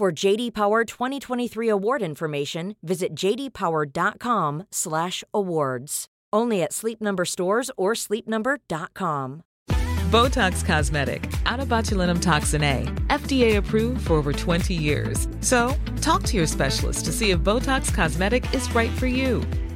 For JD Power 2023 award information, visit jdpower.com/awards. Only at Sleep Number stores or sleepnumber.com. Botox Cosmetic, out of botulinum toxin A, FDA approved for over 20 years. So, talk to your specialist to see if Botox Cosmetic is right for you.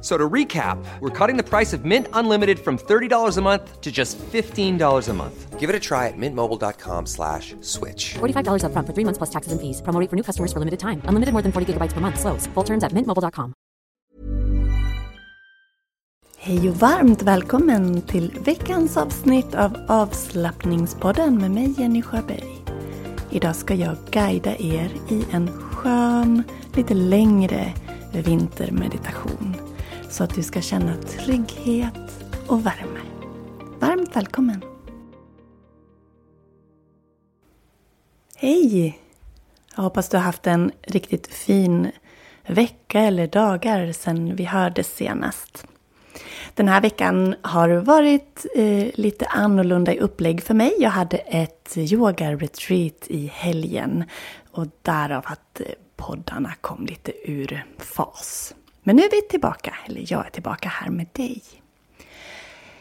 F- So to recap, we're cutting the price of Mint Unlimited from $30 a month to just $15 a month. Give it a try at mintmobile.com slash switch. $45 upfront for three months plus taxes and fees. Promo for new customers for limited time. Unlimited more than 40 gigabytes per month. Slows. Full terms at mintmobile.com. Hej och varmt välkommen till veckans avsnitt av avslappningspodden med mig Jenny Sjöberg. Idag ska jag guida er i en skön, lite längre vintermeditation. Så att du ska känna trygghet och värme. Varmt välkommen! Hej! Jag hoppas du har haft en riktigt fin vecka eller dagar sedan vi hördes senast. Den här veckan har varit eh, lite annorlunda i upplägg för mig. Jag hade ett yoga-retreat i helgen och därav att eh, poddarna kom lite ur fas. Men nu är vi tillbaka, eller jag är tillbaka här med dig.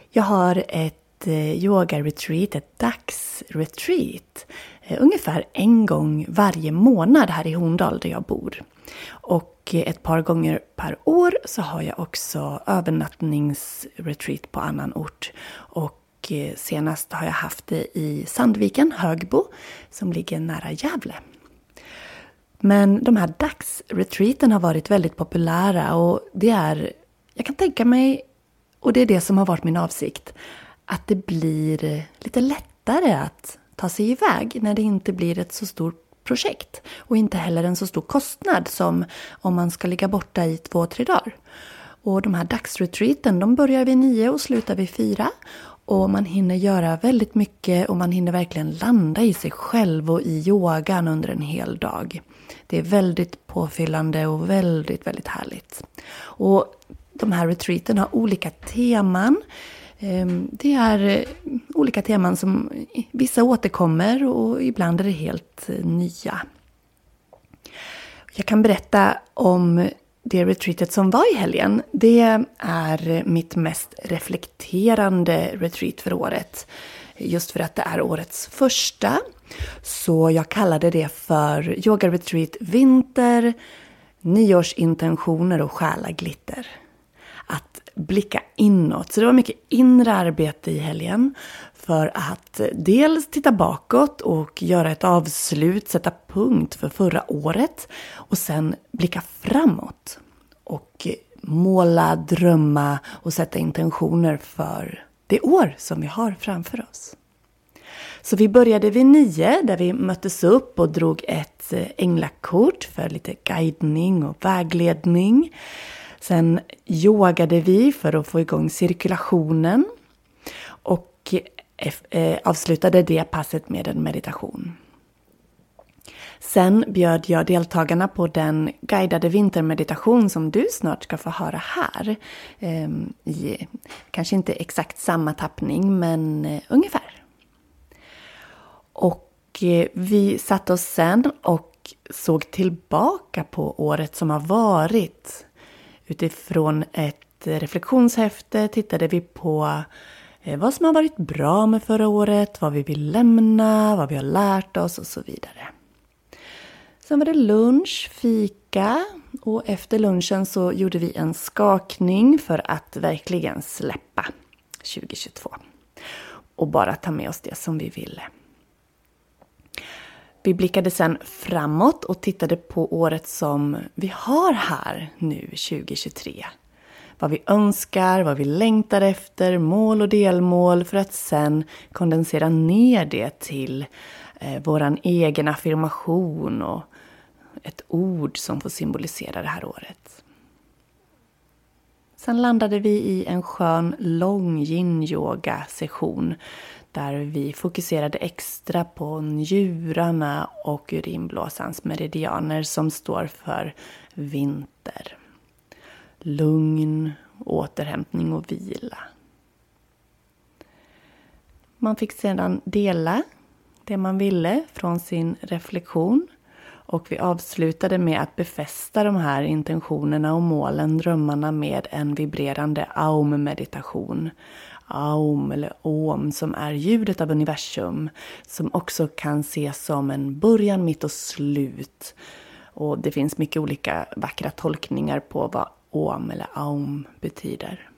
Jag har ett eh, yoga-retreat, ett dagsretreat, eh, ungefär en gång varje månad här i Horndal där jag bor. Och eh, ett par gånger per år så har jag också övernattningsretreat på annan ort. Och senast har jag haft det i Sandviken, Högbo, som ligger nära Gävle. Men de här dagsretreaten har varit väldigt populära och det är, jag kan tänka mig, och det är det som har varit min avsikt, att det blir lite lättare att ta sig iväg när det inte blir ett så stort projekt och inte heller en så stor kostnad som om man ska ligga borta i två, tre dagar. Och de här dagsretreaten, de börjar vid nio och slutar vid fyra. Och man hinner göra väldigt mycket och man hinner verkligen landa i sig själv och i yogan under en hel dag. Det är väldigt påfyllande och väldigt, väldigt härligt. Och de här retreaten har olika teman. Ehm, det är eh, olika teman som vissa återkommer och ibland är det helt eh, nya. Jag kan berätta om det retreatet som var i helgen. Det är eh, mitt mest reflekterande retreat för året. Just för att det är årets första. Så jag kallade det för Yoga Retreat Vinter, nyårsintentioner och själaglitter. Att blicka inåt. Så det var mycket inre arbete i helgen. För att dels titta bakåt och göra ett avslut, sätta punkt för förra året. Och sen blicka framåt. Och måla, drömma och sätta intentioner för det år som vi har framför oss. Så vi började vid nio där vi möttes upp och drog ett eh, änglakort för lite guidning och vägledning. Sen yogade vi för att få igång cirkulationen och eh, eh, avslutade det passet med en meditation. Sen bjöd jag deltagarna på den guidade vintermeditation som du snart ska få höra här. Ehm, I kanske inte exakt samma tappning, men ungefär. Och eh, vi satte oss sen och såg tillbaka på året som har varit. Utifrån ett reflektionshäfte tittade vi på eh, vad som har varit bra med förra året, vad vi vill lämna, vad vi har lärt oss och så vidare. Sen var det lunch, fika och efter lunchen så gjorde vi en skakning för att verkligen släppa 2022. Och bara ta med oss det som vi ville. Vi blickade sen framåt och tittade på året som vi har här nu 2023. Vad vi önskar, vad vi längtar efter, mål och delmål för att sen kondensera ner det till eh, våran egen affirmation och ett ord som får symbolisera det här året. Sen landade vi i en skön lång yin-yoga session där vi fokuserade extra på njurarna och urinblåsans meridianer som står för vinter. Lugn, återhämtning och vila. Man fick sedan dela det man ville från sin reflektion och vi avslutade med att befästa de här intentionerna och målen, drömmarna med en vibrerande aum-meditation. Aum eller om som är ljudet av universum som också kan ses som en början, mitt och slut. Och det finns mycket olika vackra tolkningar på vad om eller aum betyder.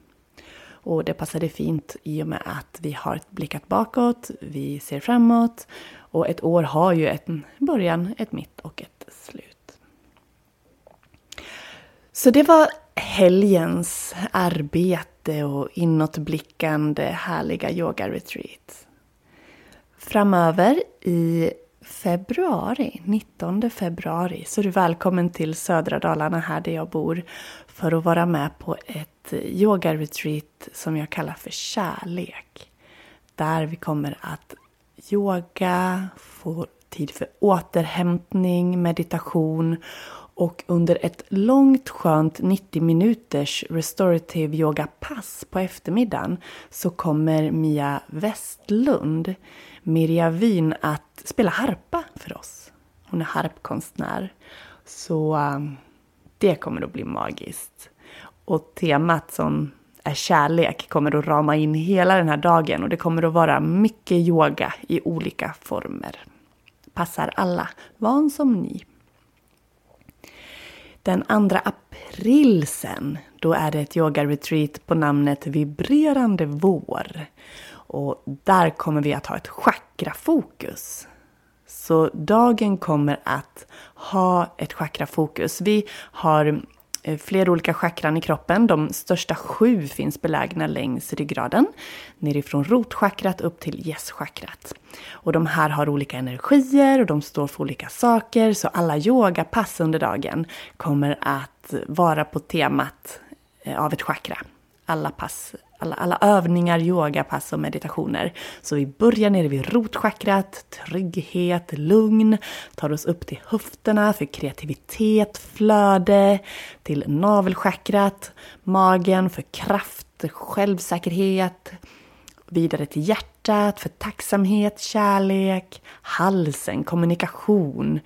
Och det passade fint i och med att vi har blickat bakåt, vi ser framåt och ett år har ju en början, ett mitt och ett slut. Så det var helgens arbete och inåtblickande härliga yoga-retreat. Framöver i februari, 19 februari, så är du välkommen till södra Dalarna här där jag bor för att vara med på ett yoga-retreat som jag kallar för kärlek. Där vi kommer att yoga, få tid för återhämtning, meditation och under ett långt skönt 90 minuters restorative yoga-pass på eftermiddagen så kommer Mia Westlund, Mirja Wyn, att spela harpa för oss. Hon är harpkonstnär. Så um, det kommer att bli magiskt. Och temat som är kärlek kommer att rama in hela den här dagen och det kommer att vara mycket yoga i olika former. Passar alla, van som ni. Den 2 april sen, då är det ett yoga-retreat på namnet Vibrerande vår. Och där kommer vi att ha ett chakrafokus. Så dagen kommer att ha ett chakrafokus. Vi har Eh, flera olika chakran i kroppen. De största sju finns belägna längs ryggraden. Nerifrån rotchakrat upp till gästchakrat. Och de här har olika energier och de står för olika saker. Så alla yogapass under dagen kommer att vara på temat eh, av ett chakra. Alla pass alla, alla övningar, yogapass och meditationer. Så vi börjar nere vid rotchakrat, trygghet, lugn, tar oss upp till höfterna för kreativitet, flöde, till navelchakrat, magen för kraft, självsäkerhet, vidare till hjärtat för tacksamhet, kärlek, halsen, kommunikation.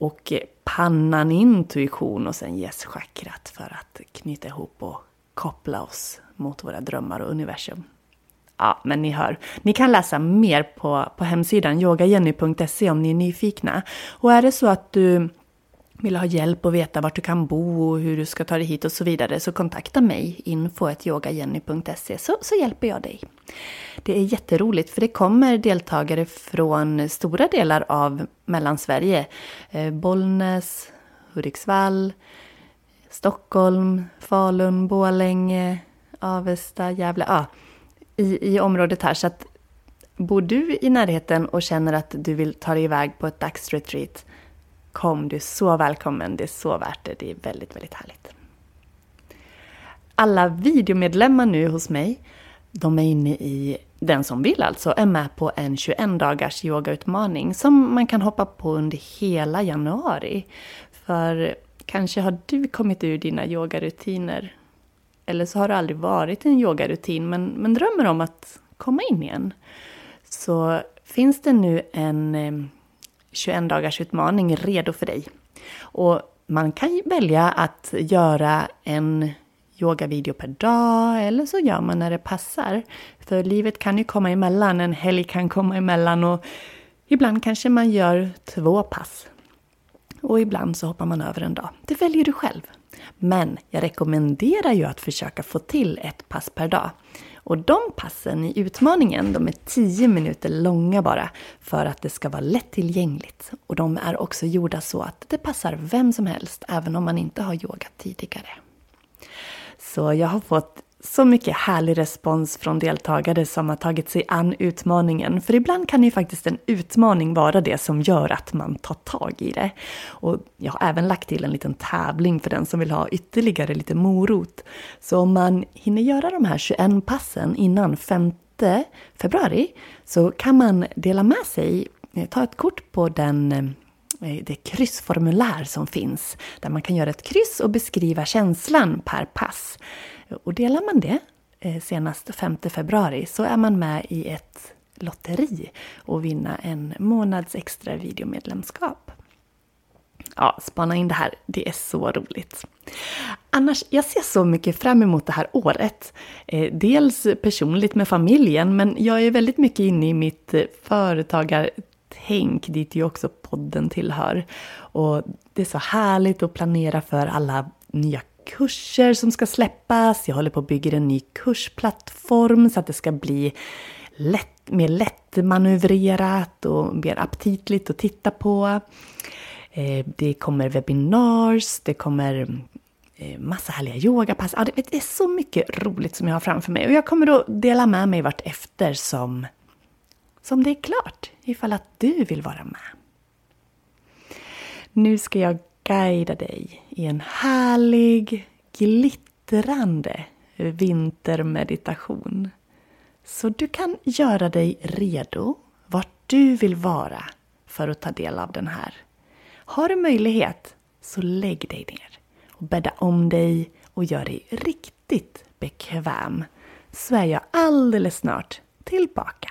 Och pannan, intuition och sen yes-chakrat för att knyta ihop och koppla oss mot våra drömmar och universum. Ja, men ni hör. Ni kan läsa mer på, på hemsidan yogajenny.se om ni är nyfikna. Och är det så att du vill ha hjälp och veta vart du kan bo och hur du ska ta dig hit och så vidare så kontakta mig info.yogajenny.se så, så hjälper jag dig. Det är jätteroligt för det kommer deltagare från stora delar av Mellansverige. Eh, Bollnäs, Hudiksvall, Stockholm, Falun, Borlänge, Avesta, Gävle, ja, i, i området här. Så att bor du i närheten och känner att du vill ta dig iväg på ett dagsretreat, kom, du är så välkommen. Det är så värt det. Det är väldigt, väldigt härligt. Alla videomedlemmar nu hos mig, de är inne i, den som vill alltså, är med på en 21 dagars yogautmaning som man kan hoppa på under hela januari. För kanske har du kommit ur dina yogarutiner eller så har det aldrig varit en yogarutin men, men drömmer om att komma in igen. Så finns det nu en 21 dagars utmaning redo för dig. Och man kan välja att göra en yogavideo per dag eller så gör man när det passar. För livet kan ju komma emellan, en helg kan komma emellan och ibland kanske man gör två pass. Och ibland så hoppar man över en dag. Det väljer du själv. Men jag rekommenderar ju att försöka få till ett pass per dag. Och de passen i utmaningen, de är 10 minuter långa bara för att det ska vara lättillgängligt. Och de är också gjorda så att det passar vem som helst, även om man inte har yogat tidigare. Så jag har fått så mycket härlig respons från deltagare som har tagit sig an utmaningen. För ibland kan ju faktiskt en utmaning vara det som gör att man tar tag i det. Och jag har även lagt till en liten tävling för den som vill ha ytterligare lite morot. Så om man hinner göra de här 21 passen innan 5 februari så kan man dela med sig, eh, ta ett kort på den eh, det kryssformulär som finns där man kan göra ett kryss och beskriva känslan per pass. Och delar man det eh, senast 5 februari så är man med i ett lotteri och vinna en månads extra videomedlemskap. Ja, spana in det här. Det är så roligt. Annars, jag ser så mycket fram emot det här året. Eh, dels personligt med familjen, men jag är väldigt mycket inne i mitt eh, företagartänk, dit ju också podden tillhör. Och det är så härligt att planera för alla nya kurser som ska släppas. Jag håller på att bygga en ny kursplattform så att det ska bli lätt, mer lättmanövrerat och mer aptitligt att titta på. Eh, det kommer webinars, det kommer eh, massa härliga yogapass. Ja, det är så mycket roligt som jag har framför mig och jag kommer att dela med mig vart efter som, som det är klart, ifall att du vill vara med. Nu ska jag guida dig i en härlig, glittrande vintermeditation. Så du kan göra dig redo vart du vill vara för att ta del av den här. Har du möjlighet så lägg dig ner och bädda om dig och gör dig riktigt bekväm. Så är jag alldeles snart tillbaka.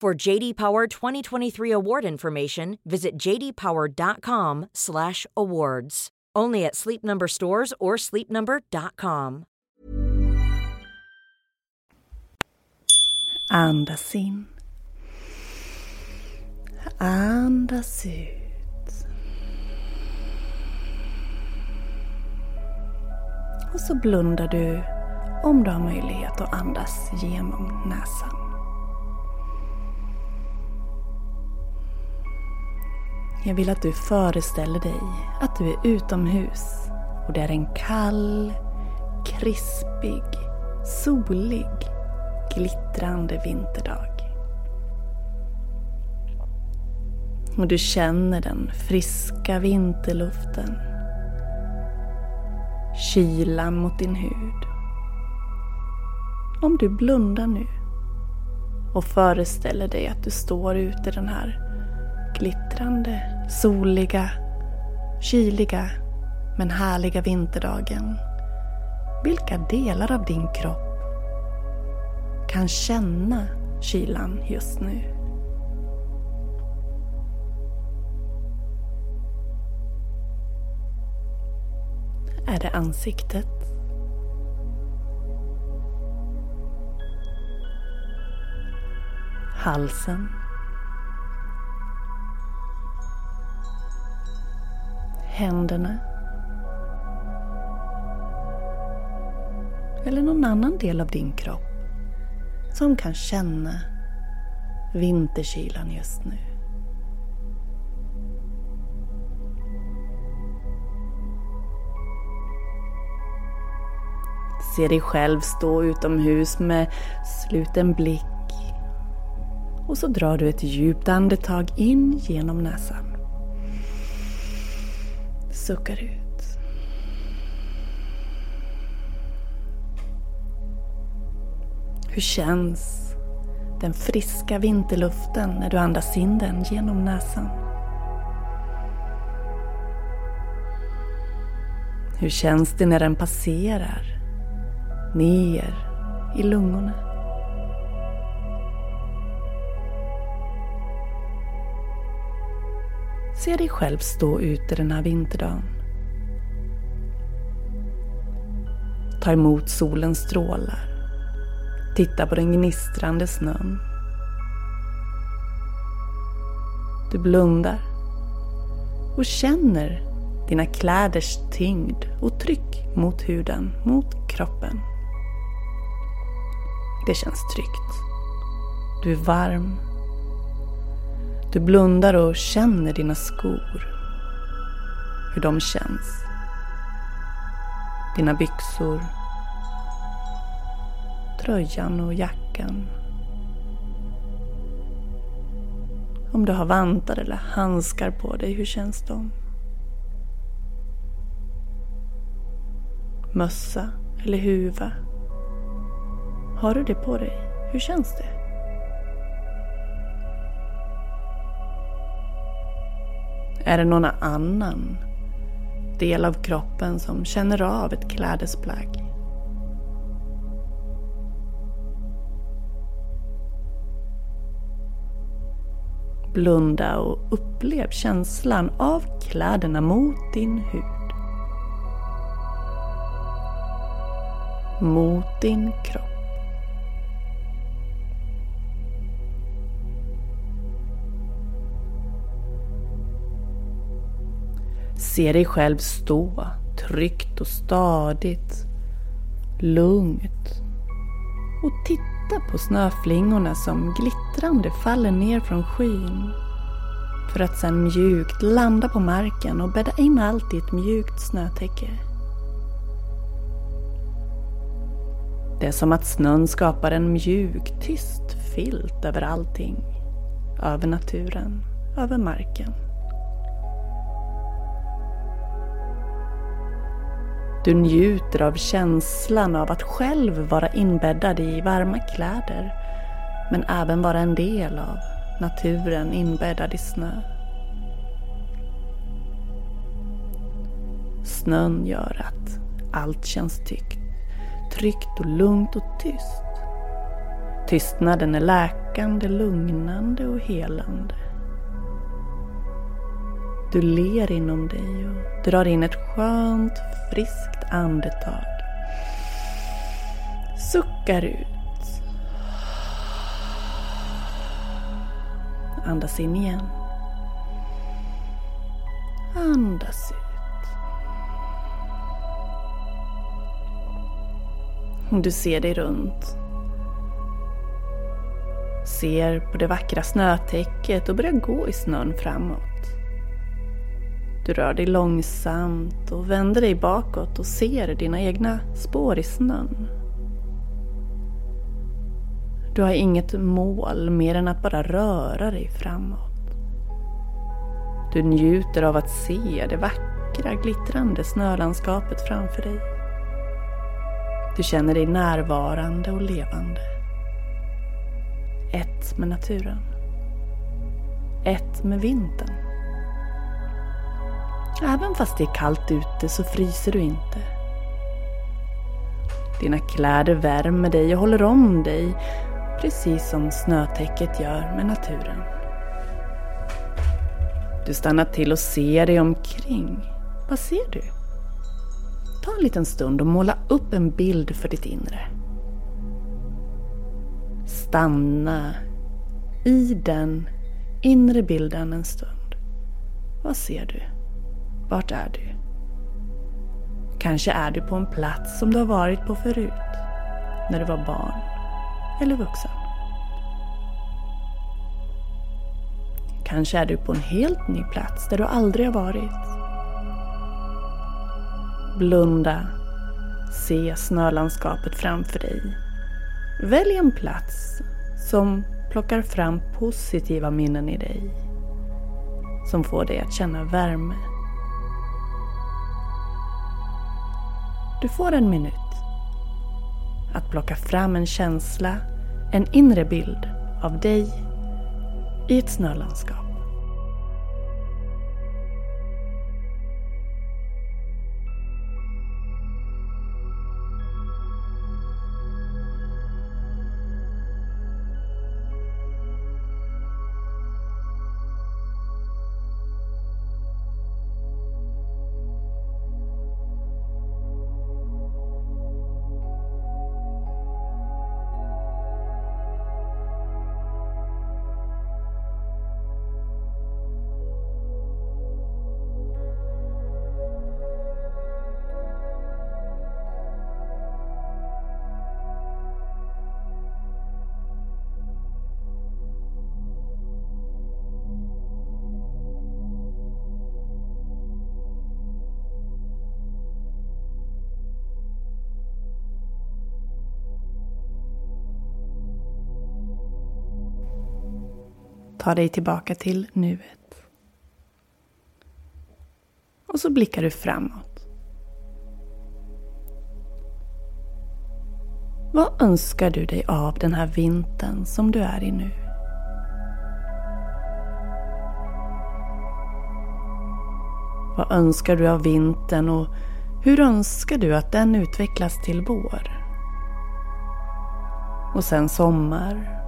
For JD Power 2023 award information, visit jdpower.com/awards. Only at Sleep Number stores or sleepnumber.com. Andas in. Andas ut. Och så blundar du om du har möjlighet att andas genom näsan. Jag vill att du föreställer dig att du är utomhus och det är en kall, krispig, solig, glittrande vinterdag. Och du känner den friska vinterluften. Kylan mot din hud. Om du blundar nu och föreställer dig att du står ute i den här glittrande, soliga, kyliga men härliga vinterdagen. Vilka delar av din kropp kan känna kylan just nu? Är det ansiktet? Halsen? Händerna, eller någon annan del av din kropp som kan känna vinterkylan just nu. Se dig själv stå utomhus med sluten blick och så drar du ett djupt andetag in genom näsan. Suckar ut. Hur känns den friska vinterluften när du andas in den genom näsan? Hur känns det när den passerar ner i lungorna? Se dig själv stå ute den här vinterdagen. Ta emot solens strålar. Titta på den gnistrande snön. Du blundar och känner dina kläders tyngd och tryck mot huden, mot kroppen. Det känns tryggt. Du är varm. Du blundar och känner dina skor. Hur de känns. Dina byxor, tröjan och jackan. Om du har vantar eller handskar på dig, hur känns de? Mössa eller huva? Har du det på dig? Hur känns det? Är det någon annan del av kroppen som känner av ett klädesplagg? Blunda och upplev känslan av kläderna mot din hud. Mot din kropp. Se dig själv stå tryggt och stadigt, lugnt och titta på snöflingorna som glittrande faller ner från skyn. För att sedan mjukt landa på marken och bädda in allt i ett mjukt snötäcke. Det är som att snön skapar en mjuk, tyst filt över allting. Över naturen, över marken. Du njuter av känslan av att själv vara inbäddad i varma kläder men även vara en del av naturen inbäddad i snö. Snön gör att allt känns tyckt, tryggt och lugnt och tyst. Tystnaden är läkande, lugnande och helande. Du ler inom dig och drar in ett skönt, friskt andetag. Suckar ut. Andas in igen. Andas ut. Du ser dig runt. Ser på det vackra snötäcket och börjar gå i snön framåt. Du rör dig långsamt och vänder dig bakåt och ser dina egna spår i snön. Du har inget mål mer än att bara röra dig framåt. Du njuter av att se det vackra glittrande snölandskapet framför dig. Du känner dig närvarande och levande. Ett med naturen. Ett med vintern. Även fast det är kallt ute så fryser du inte. Dina kläder värmer dig och håller om dig precis som snötäcket gör med naturen. Du stannar till och ser dig omkring. Vad ser du? Ta en liten stund och måla upp en bild för ditt inre. Stanna i den inre bilden en stund. Vad ser du? Vart är du? Kanske är du på en plats som du har varit på förut. när du var barn eller vuxen. Kanske är du på en helt ny plats där du aldrig har varit. Blunda. Se snölandskapet framför dig. Välj en plats som plockar fram positiva minnen i dig. Som får dig att känna värme. Du får en minut att plocka fram en känsla, en inre bild av dig i ett snölandskap. Ta dig tillbaka till nuet. Och så blickar du framåt. Vad önskar du dig av den här vintern som du är i nu? Vad önskar du av vintern och hur önskar du att den utvecklas till vår? Och sen sommar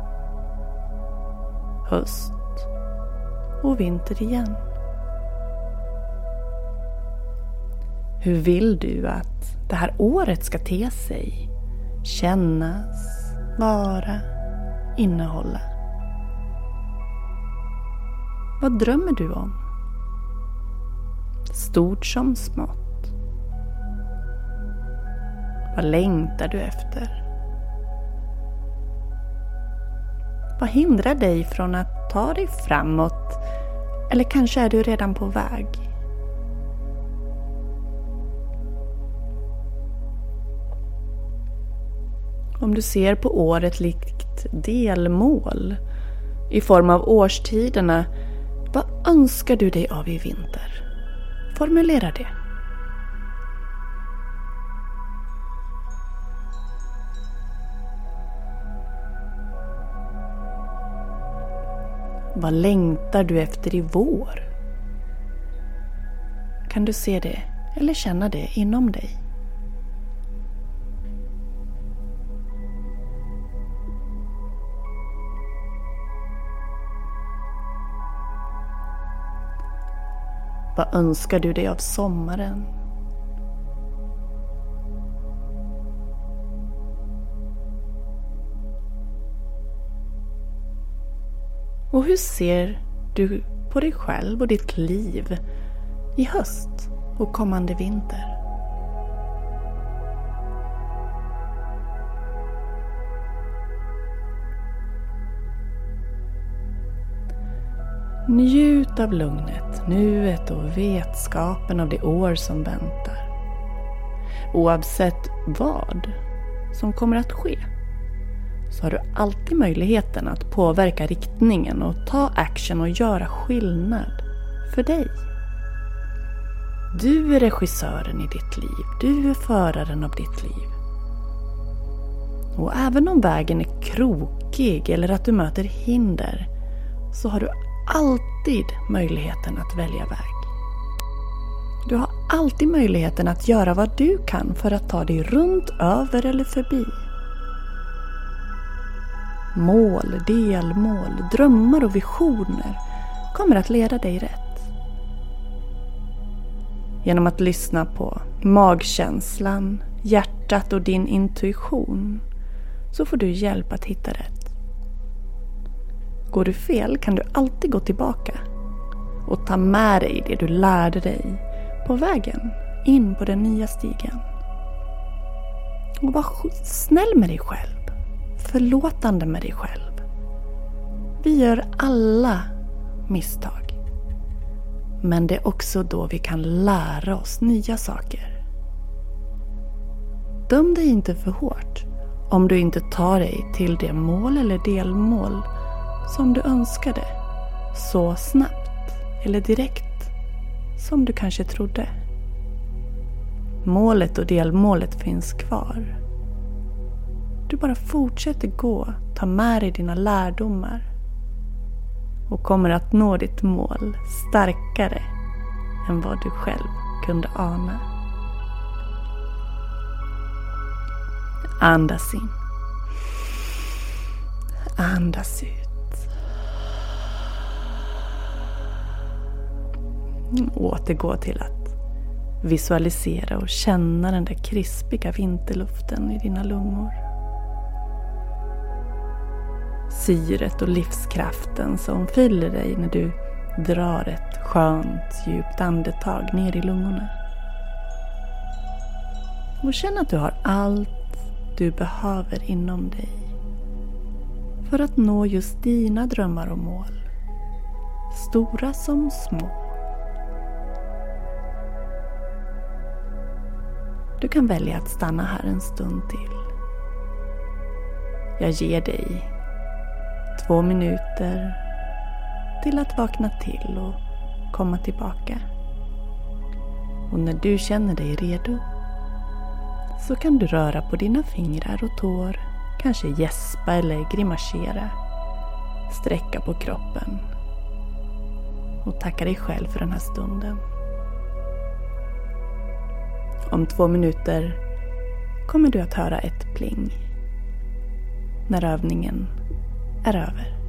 höst och vinter igen. Hur vill du att det här året ska te sig? Kännas, vara, innehålla? Vad drömmer du om? Stort som smått. Vad längtar du efter? Vad hindrar dig från att ta dig framåt? Eller kanske är du redan på väg? Om du ser på året likt delmål i form av årstiderna, vad önskar du dig av i vinter? Formulera det. Vad längtar du efter i vår? Kan du se det eller känna det inom dig? Vad önskar du dig av sommaren? Och hur ser du på dig själv och ditt liv i höst och kommande vinter? Njut av lugnet, nuet och vetskapen av det år som väntar. Oavsett vad som kommer att ske så har du alltid möjligheten att påverka riktningen och ta action och göra skillnad för dig. Du är regissören i ditt liv. Du är föraren av ditt liv. Och även om vägen är krokig eller att du möter hinder så har du alltid möjligheten att välja väg. Du har alltid möjligheten att göra vad du kan för att ta dig runt, över eller förbi. Mål, delmål, drömmar och visioner kommer att leda dig rätt. Genom att lyssna på magkänslan, hjärtat och din intuition så får du hjälp att hitta rätt. Går du fel kan du alltid gå tillbaka och ta med dig det du lärde dig på vägen in på den nya stigen. Och var snäll med dig själv. Förlåtande med dig själv. Vi gör alla misstag. Men det är också då vi kan lära oss nya saker. Döm dig inte för hårt om du inte tar dig till det mål eller delmål som du önskade så snabbt eller direkt som du kanske trodde. Målet och delmålet finns kvar. Du bara fortsätter gå, ta med dig dina lärdomar och kommer att nå ditt mål starkare än vad du själv kunde ana. Andas in. Andas ut. Återgå till att visualisera och känna den där krispiga vinterluften i dina lungor. Syret och livskraften som fyller dig när du drar ett skönt djupt andetag ner i lungorna. Och känn att du har allt du behöver inom dig för att nå just dina drömmar och mål. Stora som små. Du kan välja att stanna här en stund till. Jag ger dig två minuter till att vakna till och komma tillbaka. Och när du känner dig redo så kan du röra på dina fingrar och tår, kanske gäspa eller grimasera, sträcka på kroppen och tacka dig själv för den här stunden. Om två minuter kommer du att höra ett pling när övningen är över.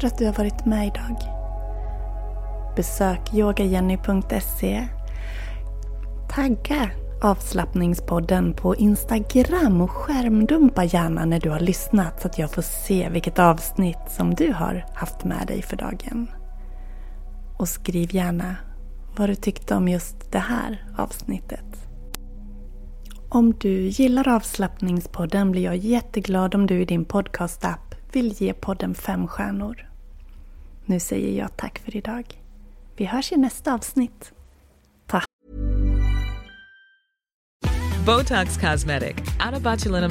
För att du har varit med idag. Besök yogajenny.se. Tagga avslappningspodden på Instagram och skärmdumpa gärna när du har lyssnat så att jag får se vilket avsnitt som du har haft med dig för dagen. Och skriv gärna vad du tyckte om just det här avsnittet. Om du gillar avslappningspodden blir jag jätteglad om du i din podcastapp vill ge podden fem stjärnor. Nu säger jag tack för idag. Vi hörs i nästa avsnitt. Tack! Botox Cosmetic, out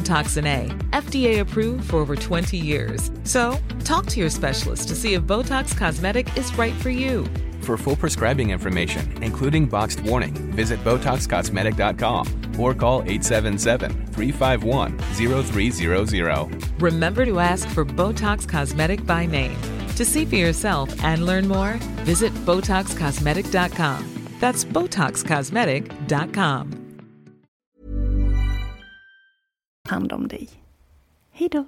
toxin A, FDA approved for over 20 years. So, talk to your specialist to see if Botox Cosmetic is right for you. For full prescribing information, including boxed warning, visit BotoxCosmetic.com or call 877-351-0300. Remember to ask for Botox Cosmetic by name. To see for yourself and learn more, visit BotoxCosmetic.com. That's BotoxCosmetic.com. hand om dig. Hej då!